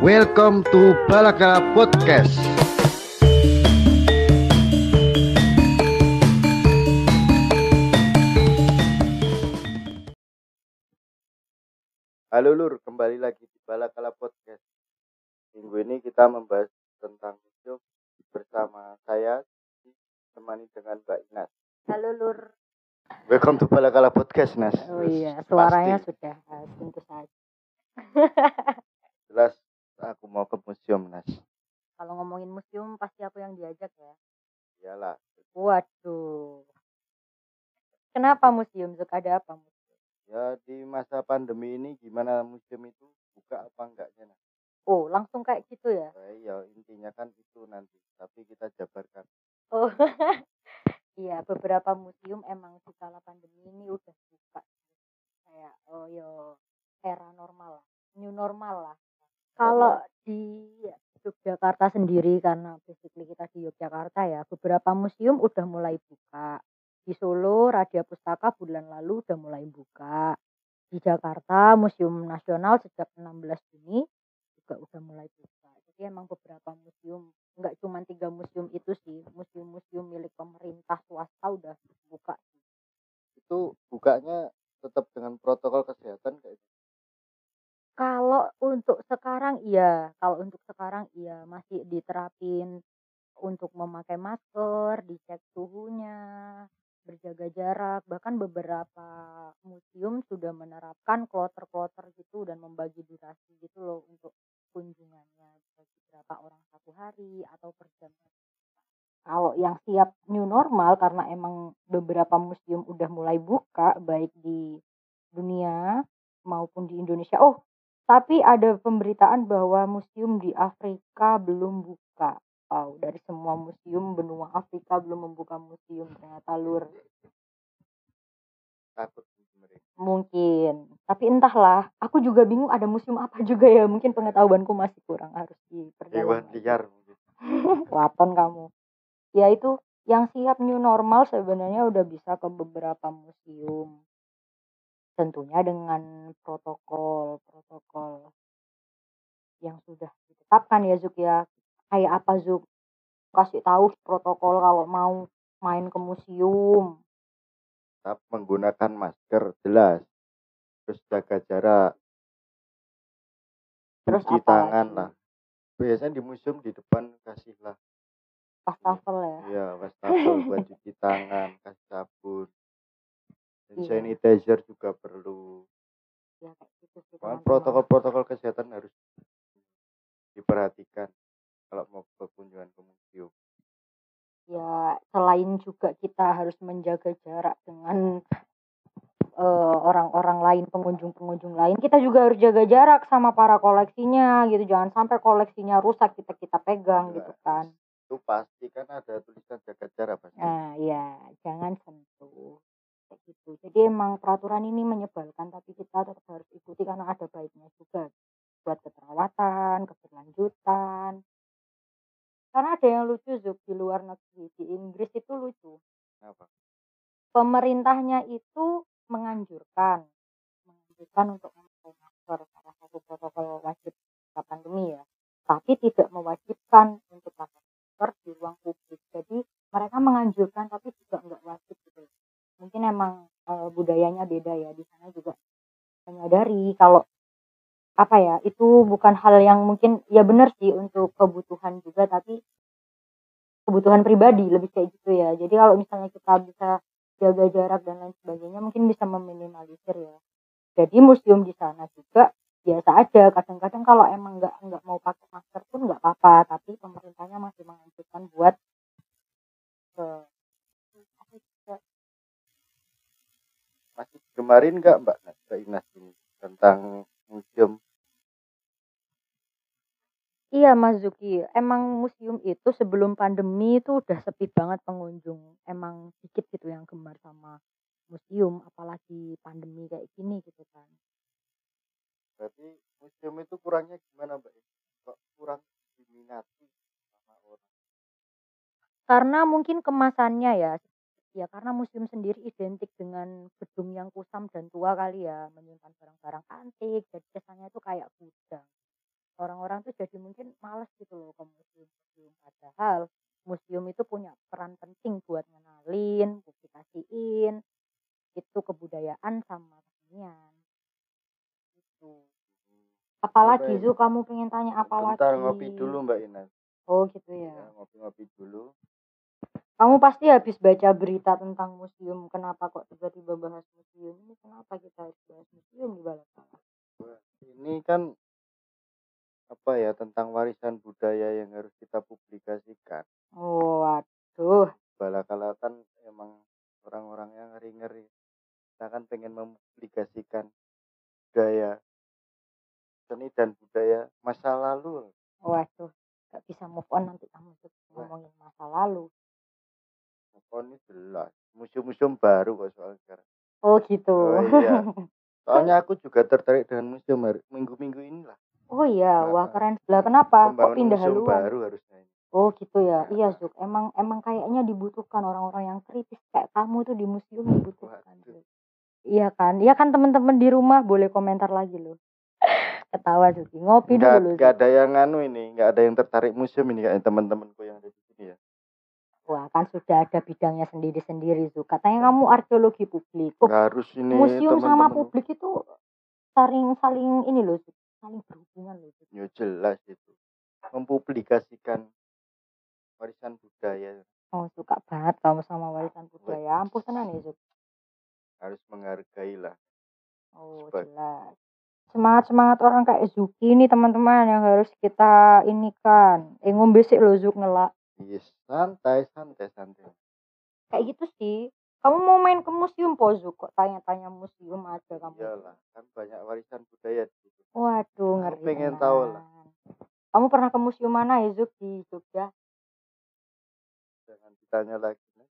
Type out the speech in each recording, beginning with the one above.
Welcome to Balakala Podcast. Halo Lur, kembali lagi di Balakala Podcast. Minggu ini kita membahas tentang hidup bersama saya ditemani dengan Mbak Inas. Halo Lur. Welcome to Balakala Podcast, Nas. Oh iya, suaranya pasti. sudah eh, tentu saja. Jelas aku mau ke museum, Nas. Kalau ngomongin museum pasti aku yang diajak ya. Iyalah, Waduh. Kenapa museum? Zuk ada apa? museum? ya di masa pandemi ini gimana museum itu buka apa enggaknya, Nas? Oh, langsung kayak gitu ya. Eh, ya intinya kan itu nanti, tapi kita jabarkan. Oh. iya, beberapa museum emang di kala pandemi ini udah buka. Kayak oh yo era normal lah, new normal lah. Kalau di Yogyakarta sendiri karena basically kita di Yogyakarta ya, beberapa museum udah mulai buka. Di Solo, Radia Pustaka bulan lalu udah mulai buka. Di Jakarta, Museum Nasional sejak 16 Juni juga udah mulai buka. Jadi emang beberapa museum, nggak cuma tiga museum itu sih, museum-museum milik pemerintah swasta udah buka. Itu bukanya tetap dengan protokol kesehatan kayak gitu. Kalau untuk sekarang iya, kalau untuk sekarang iya masih diterapin untuk memakai masker, dicek suhunya, berjaga jarak, bahkan beberapa museum sudah menerapkan kloter-kloter gitu dan membagi durasi gitu loh untuk kunjungannya bagi berapa orang satu hari atau per jam. Kalau yang siap new normal karena emang beberapa museum udah mulai buka baik di dunia maupun di Indonesia. Oh, tapi ada pemberitaan bahwa museum di Afrika belum buka. Wow, dari semua museum benua Afrika belum membuka museum ternyata lur. Takut. Mungkin. Tapi entahlah, aku juga bingung ada museum apa juga ya. Mungkin pengetahuanku masih kurang harus diperdalam. Hewan liar. Waton kamu. Ya itu yang siap new normal sebenarnya udah bisa ke beberapa museum. Tentunya dengan protokol protokol yang sudah ditetapkan ya Zuk ya. Kayak apa Zuk? Kasih tahu protokol kalau mau main ke museum. Tetap menggunakan masker jelas. Terus jaga jarak, Terus cuci tangan lagi? lah. Biasanya di museum di depan kasihlah Wastafel ya. Iya, wastafel buat cuci tangan, kasih sabun. Dan Iya. sanitizer juga perlu. Ya kayak gitu sih protokol-protokol kesehatan harus diperhatikan kalau mau ke kunjungan ke museum. ya selain juga kita harus menjaga jarak dengan eh, orang-orang lain pengunjung-pengunjung lain kita juga harus jaga jarak sama para koleksinya gitu jangan sampai koleksinya rusak kita kita pegang gitu kan Itu pasti kan ada tulisan jaga jarak pasti. nah ya jangan sentuh kayak gitu. Jadi emang peraturan ini menyebalkan tapi kita tetap harus ikuti karena ada baiknya juga buat keterawatan keberlanjutan. Karena ada yang lucu Zuk di luar negeri di Inggris itu lucu. Kenapa? pemerintahnya itu menganjurkan menganjurkan untuk memakai masker salah satu protokol wajib pada pandemi ya. Tapi tidak mewajibkan untuk pakai masker di ruang publik. Jadi mereka menganjurkan tapi juga nggak wajib gitu mungkin emang eh, budayanya beda ya di sana juga menyadari kalau apa ya itu bukan hal yang mungkin ya benar sih untuk kebutuhan juga tapi kebutuhan pribadi lebih kayak gitu ya. Jadi kalau misalnya kita bisa jaga jarak dan lain sebagainya mungkin bisa meminimalisir ya. Jadi museum di sana juga biasa aja kadang-kadang kalau emang nggak nggak mau pakai masker pun nggak apa-apa tapi pemerintahnya masih menganjurkan buat ke juga, Masih kemarin nggak Mbak Mbak Inas ini tentang museum? Iya Mas Zuki, emang museum itu sebelum pandemi itu udah sepi banget pengunjung. Emang dikit gitu yang gemar sama museum, apalagi pandemi kayak gini gitu kan. Berarti museum itu kurangnya gimana Mbak? Kok kurang diminati sama orang? Karena mungkin kemasannya ya, ya karena museum sendiri identik dengan gedung yang kusam dan tua kali ya, menyimpan barang-barang antik, jadi kesannya itu kayak gudang. orang-orang tuh jadi mungkin males gitu loh ke museum-museum padahal museum itu punya peran penting buat ngenalin publikasiin itu kebudayaan sama kesenian gitu apalagi Apa Zu kamu pengen tanya apa lagi Bentar ngopi dulu Mbak Ina. oh gitu ya Ya, ngopi-ngopi dulu. Kamu pasti habis baca berita tentang museum kenapa kok tiba-tiba bahas museum ini kenapa kita harus bahas museum di Balakala Wah, Ini kan apa ya tentang warisan budaya yang harus kita publikasikan. oh waduh Balakala kan emang orang-orang yang ngeri-ngeri. Kita kan pengen mempublikasikan budaya seni dan budaya masa lalu. waduh gak bisa move on nanti kamu ngomongin masa lalu Ini jelas. Museum-museum baru kok soal sekarang. oh gitu Oh, iya. Soalnya aku juga tertarik dengan museum hari- minggu-minggu inilah. Oh iya, Nah, wah keren sebelah. Kenapa? Kok Pembangunan pindah museum haluan? baru harusnya ini. Oh gitu ya. Nah. Iya, Zuk. Emang emang kayaknya dibutuhkan orang-orang yang kritis kayak kamu tuh di museum dibutuhkan. Waduh. Zuk. Iya kan? Iya kan teman-teman di rumah boleh komentar lagi loh. Ketawa Zuki. Ngopi Nggak, dulu. nggak Zuk. ada yang anu ini, nggak ada yang tertarik museum ini kayak teman-temanku yang ada di. Wah, kan sudah ada bidangnya sendiri-sendiri, Zuk. Katanya kamu arkeologi publik. Oh, Nggak harus ini museum sama teman-teman. publik itu saling saling ini loh, Zuk. Saling berhubungan loh, Zuk. Ya jelas itu. Mempublikasikan warisan budaya Oh, suka banget kamu sama warisan budaya. Ampun tenan ya, Zuk. harus menghargai lah. Oh, Sebagai- jelas. Semangat-semangat orang kayak Zuki nih teman-teman yang harus kita ini kan. Eh ngombe sih lo Zuk ngelak. Yes, santai, santai, santai. Kayak gitu sih. Kamu mau main ke museum po Zuk? Kok tanya-tanya museum aja kamu. Iyalah, kan banyak warisan budaya di situ. Waduh, Aku ngeri pengen tenan. tahu lah. Kamu pernah ke museum mana ya Zuk di Jogja? Jangan ditanya lagi. Nas.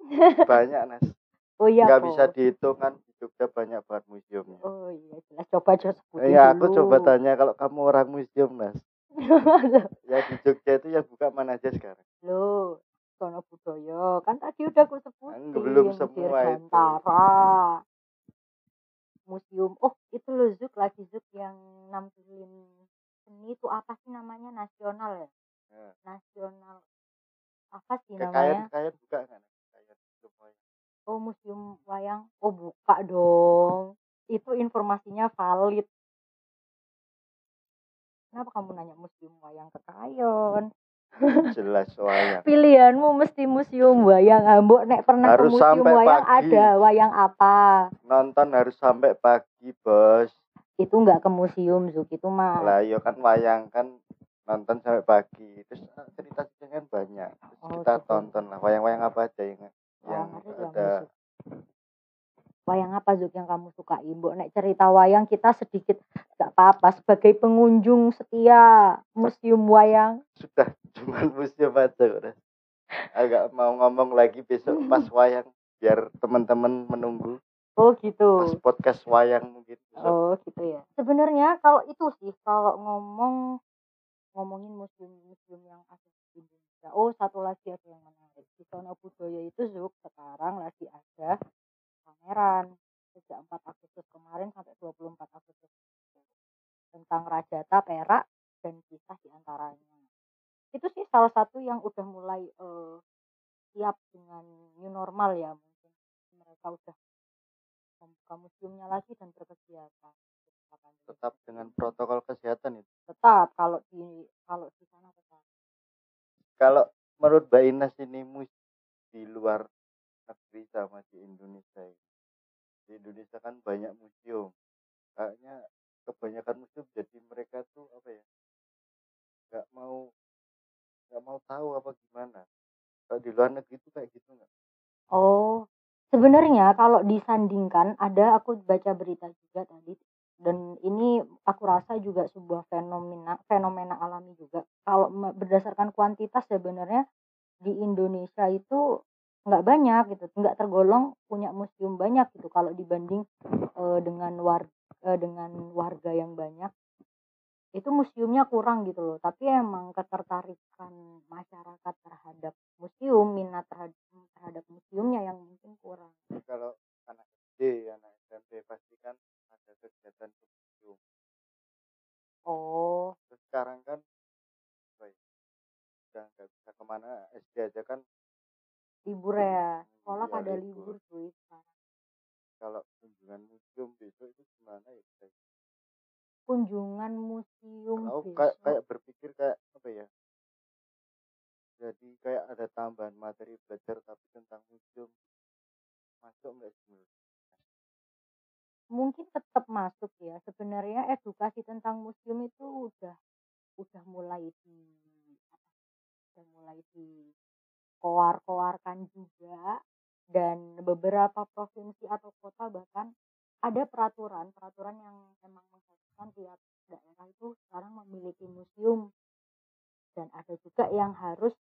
Banyak, Nas. Oh iya, Nggak Po. bisa dihitung kan di Jogja banyak banget museumnya. Oh iya, jelas. Coba coba sebutin Iya, aku dulu. coba tanya kalau kamu orang museum, Nas. Ya di Jogja itu yang buka mana aja sekarang? Loh, Sono Budoyo. Kan tadi udah aku sebutin. belum semua itu. Museum. Oh, itu loh Zuk lagi Zuk yang nampilin seni itu apa sih namanya? Nasional ya? Ya. Nasional. Apa sih Kekayaan namanya? kekayaan buka kan? Kekayaan semuanya. Oh, Museum Wayang. Oh, buka dong. Itu informasinya valid. Kenapa kamu nanya Museum Wayang Kekayon? Jelas wayang. Pilihanmu mesti museum wayang. Ambok nek pernah Harus ke museum sampai wayang pagi. ada wayang apa? Nonton harus sampai pagi, Bos. Itu nggak ke museum Zuk itu mah. Lah, yo kan wayang kan nonton sampai pagi. Terus ah, cerita kan banyak. Terus Oh, kita gitu. tonton lah wayang-wayang apa aja yang yang ngeri kamu, ada. Wayang apa Zuk yang kamu suka Mbok nek cerita wayang kita sedikit nggak apa-apa sebagai pengunjung setia museum wayang. sudah cuma museum aja udah. Agak mau ngomong lagi besok pas wayang biar teman-teman menunggu Oh pas gitu. podcast wayang mungkin besok. Oh gitu ya. Sebenarnya kalau itu sih kalau ngomong ngomongin museum-museum yang ada di Indonesia. Oh satu lagi ada yang menarik di Sono Budaya itu Zuk sekarang lagi ada pameran sejak 4 Agustus kemarin sampai 24 Agustus tentang Rajata Perak dan kisah di antaranya. Itu sih salah satu yang udah mulai eh, siap dengan new normal ya mungkin mereka udah membuka museumnya lagi dan berkegiatan. tetap dengan protokol kesehatan itu. tetap kalau di kalau di sana tetap Kalau menurut Mbak Ines ini di luar negeri sama di Indonesia ini. Di Indonesia kan banyak museum. Kayaknya kebanyakan museum jadi mereka tuh apa ya? nggak mau nggak mau tahu apa gimana. Kalau di luar negeri itu kayak gitu nggak? oh sebenarnya kalau disandingkan ada aku baca berita juga tadi dan ini aku rasa juga sebuah fenomena fenomena alami juga kalau berdasarkan kuantitas sebenarnya di Indonesia itu nggak banyak gitu nggak tergolong punya museum banyak gitu. Kalau dibanding eh, dengan warga dengan warga yang banyak itu museumnya kurang gitu loh. Tapi emang ketertarikan masyarakat terhadap museum minat terhadap terhadap museumnya yang mungkin kurang Jadi kalau anak SD, anak SMP pasti kan ada kegiatan ke museum. Oh. Terus sekarang kan apa ya, udah nggak bisa ke mana SD aja kan Libur ya? Sekolah iya pada libur. libur cuy sekarang. Kalau kunjungan museum besok itu gimana ya? guys? Kunjungan museum Kalau aku kayak besok. kayak berpikir kayak apa ya? Jadi kayak ada tambahan materi belajar tapi tentang museum masuk nggak sih? Mungkin tetap masuk ya. Sebenarnya edukasi tentang museum itu udah udah mulai di udah mulai di koar-koarkan juga dan beberapa provinsi atau kota bahkan ada peraturan peraturan yang memang mengharuskan tiap daerah itu sekarang memiliki museum dan ada juga yang harus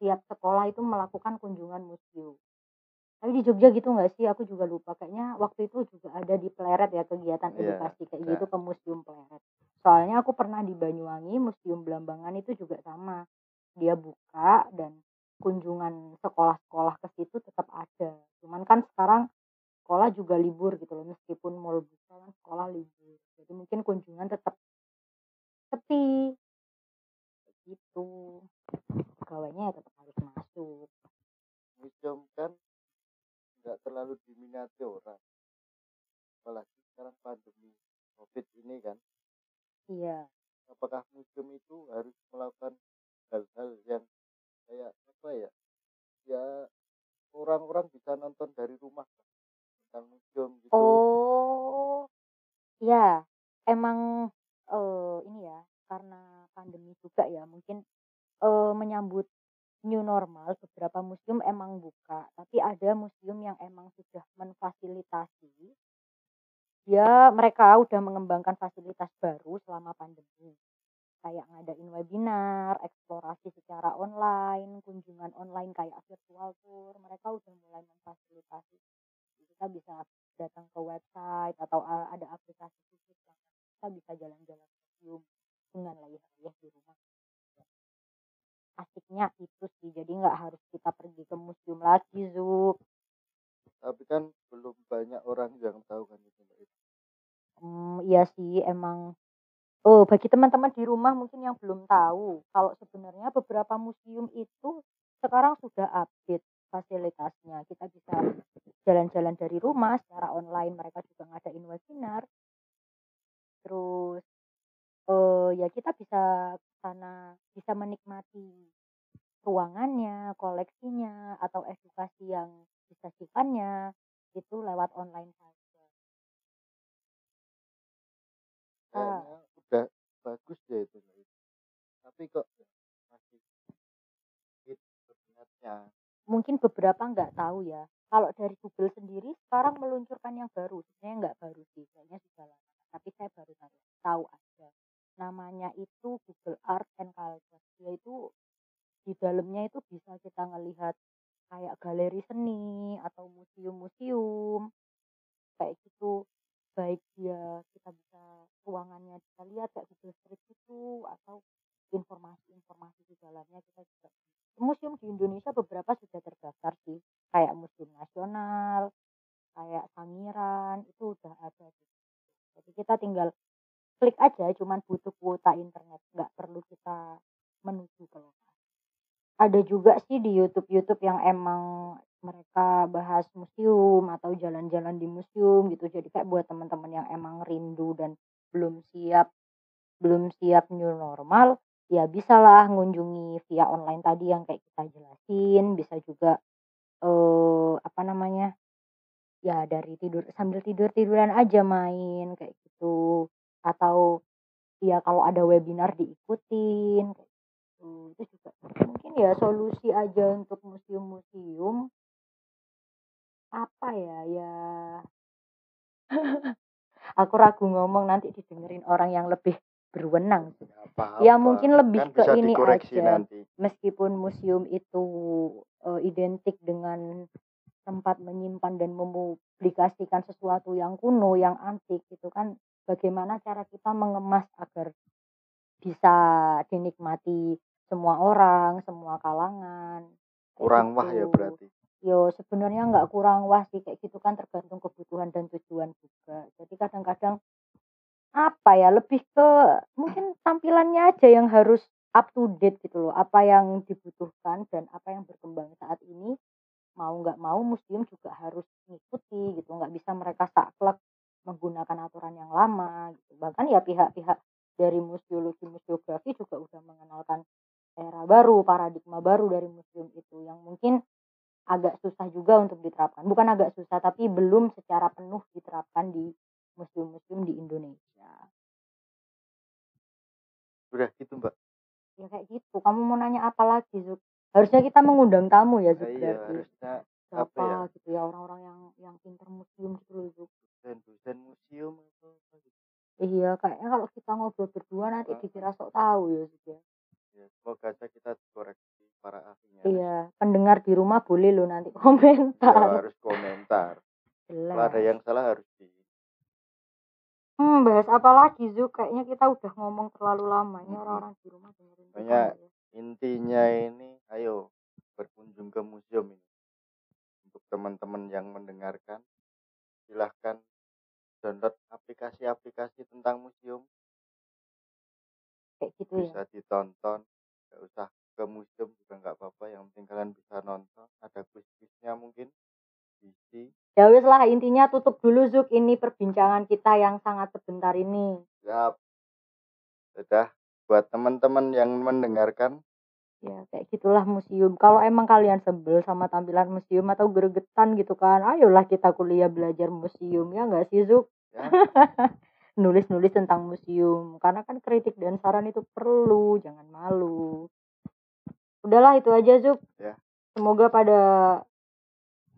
tiap sekolah itu melakukan kunjungan museum. Tapi di Jogja gitu nggak sih? Aku juga lupa. Kayaknya waktu itu juga ada di Pleret ya kegiatan Iya, edukasi kayak ada. gitu ke Museum Pleret. Soalnya aku pernah di Banyuwangi, Museum Belambangan itu juga sama. Dia buka dan kunjungan sekolah-sekolah ke situ tetap ada. Cuman kan sekarang sekolah juga libur gitu loh. Meskipun mall buka kan sekolah libur. Jadi mungkin kunjungan tetap sepi. Gitu. Pegawainya ya tetap harus masuk. Museum kan nggak terlalu diminati orang. Apalagi sekarang pandemi COVID ini kan. Iya. Apakah museum itu harus melakukan hal-hal yang kayak apa ya? Ya orang-orang bisa nonton dari rumah tentang museum gitu. Oh, ya, emang eh ini ya, karena pandemi juga ya, mungkin eh menyambut new normal, beberapa museum emang buka, tapi ada museum yang emang sudah memfasilitasi. Ya, mereka udah mengembangkan fasilitas baru selama pandemi. Kayak ngadain webinar, eksplorasi secara online, kunjungan online kayak virtual tour, mereka udah mulai memfasilitasi. Kita bisa datang ke website atau a- ada aplikasi khusus kita bisa jalan-jalan museum dengan layar-layar di rumah. Asiknya itu sih, jadi nggak harus kita pergi ke museum lagi, Zuk. Tapi kan belum banyak orang yang tahu kan itu. Hmm, iya sih, emang. Oh, bagi teman-teman di rumah mungkin yang belum tahu, kalau sebenarnya beberapa museum itu sekarang sudah update fasilitasnya. Kita bisa jalan-jalan dari rumah secara online, mereka juga ngadain webinar. Terus eh ya kita bisa sana, bisa menikmati ruangannya, koleksinya, atau edukasi yang disajikannya itu lewat online saja. Ah, udah bagus ya itu. Tapi kok masih mungkin beberapa nggak tahu ya. Kalau dari Google sendiri sekarang meluncurkan yang baru, sebenarnya nggak baru sih, kayaknya sudah lama. Tapi saya baru tahu, tahu aja. Namanya itu Google Art and Culture. Yaitu di dalamnya itu bisa kita ngelihat kayak galeri seni atau museum-museum kayak gitu. Baik dia kita bisa ruangannya kita lihat kayak Google Street itu atau informasi-informasi di dalamnya kita juga museum di Indonesia beberapa sudah terdaftar sih kayak museum nasional kayak Sangiran itu udah ada situ. jadi kita tinggal cuman butuh kuota internet nggak perlu kita menuju ke lokasi. Ada juga sih di YouTube YouTube yang emang mereka bahas museum atau jalan-jalan di museum gitu. Jadi kayak buat teman-teman yang emang rindu dan belum siap belum siap new normal ya bisalah ngunjungi via online tadi yang kayak kita jelasin. Bisa juga eh apa namanya ya dari tidur sambil tidur tiduran aja main kayak gitu. Atau ya kalau ada webinar diikutin gitu itu juga mungkin ya solusi aja untuk museum-museum apa ya ya aku ragu ngomong nanti didengerin orang yang lebih berwenang sih. Apa-apa. Ya mungkin lebih kan ke ini aja. nanti. Meskipun museum itu eh, identik dengan tempat menyimpan dan mempublikasikan sesuatu yang kuno, yang antik gitu kan. Bagaimana cara kita mengemas agar bisa dinikmati semua orang, semua kalangan. Kurang wah ya gitu. berarti. Yo sebenarnya nggak kurang wah sih kayak gitu kan tergantung kebutuhan dan tujuan juga. Jadi kadang-kadang apa ya lebih ke mungkin tampilannya aja yang harus up to date gitu loh apa yang dibutuhkan dan apa yang berkembang saat ini mau nggak mau museum juga harus mengikuti gitu nggak bisa mereka saklek menggunakan aturan yang lama gitu bahkan ya pihak-pihak dari museologi museografi juga udah mengenalkan era baru paradigma baru dari museum itu yang mungkin agak susah juga untuk diterapkan bukan agak susah tapi belum secara penuh diterapkan di museum-museum di Indonesia. Udah gitu, Mbak. Ya kayak gitu. Kamu mau nanya apa lagi, Zuk? Harusnya kita mengundang tamu ya, Zuk. Nah, iya, harusnya Siapa apa ya? gitu ya orang-orang yang yang pinter museum gitu loh, Zuk. Dosen-dosen museum atau apa gitu. Iya, kayaknya kalau kita ngobrol berdua nanti dikira sok tahu ya, Zuk ya. Ya, semoga aja kita dikoreksi para ahlinya. Iya, pendengar di rumah boleh loh nanti Ya, komentar. harus komentar. Kalau Jelas. ada yang salah harus di Hmm, bahas apa lagi, Zuk? Kayaknya kita udah ngomong terlalu lama. Ini Mm-mm. orang-orang di rumah dengerin kita Banyak. nggak ya? intinya ini ayo berkunjung ke museum ini. Untuk teman-teman yang mendengarkan silahkan download aplikasi-aplikasi tentang museum Kayak gitu ya. bisa ditonton nggak usah ke museum juga nggak apa-apa yang penting kalian bisa nonton ada quiz-quiznya mungkin isi Ya wis lah intinya tutup dulu Zuk ini perbincangan kita yang sangat sebentar ini. siap sudah buat teman-teman yang mendengarkan Ya kayak gitulah museum. Kalau emang kalian sebel sama tampilan museum atau gregetan gitu kan, ayolah kita kuliah belajar museum ya nggak sih Zuk? ya Nulis-nulis tentang museum. Karena kan kritik dan saran itu perlu, jangan malu. Udahlah itu aja Zuk. Ya. Semoga pada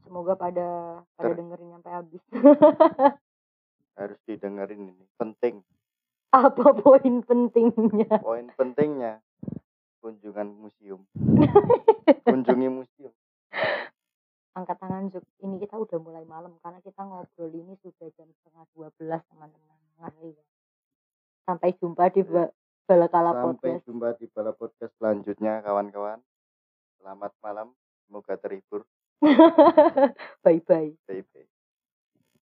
semoga pada pada Ter- dengerin sampai habis. harus didengerin ini penting Apa poin pentingnya? poin pentingnya kunjungan museum kunjungi museum angkat tangan Zuk. Ini kita udah mulai malam karena kita ngobrol ini sudah jam setengah 12 teman-teman. Ngeri ya. Sampai jumpa di ba- Balakala sampai Podcast. jumpa di bala podcast selanjutnya kawan-kawan selamat malam semoga terhibur Bye bye. bye bye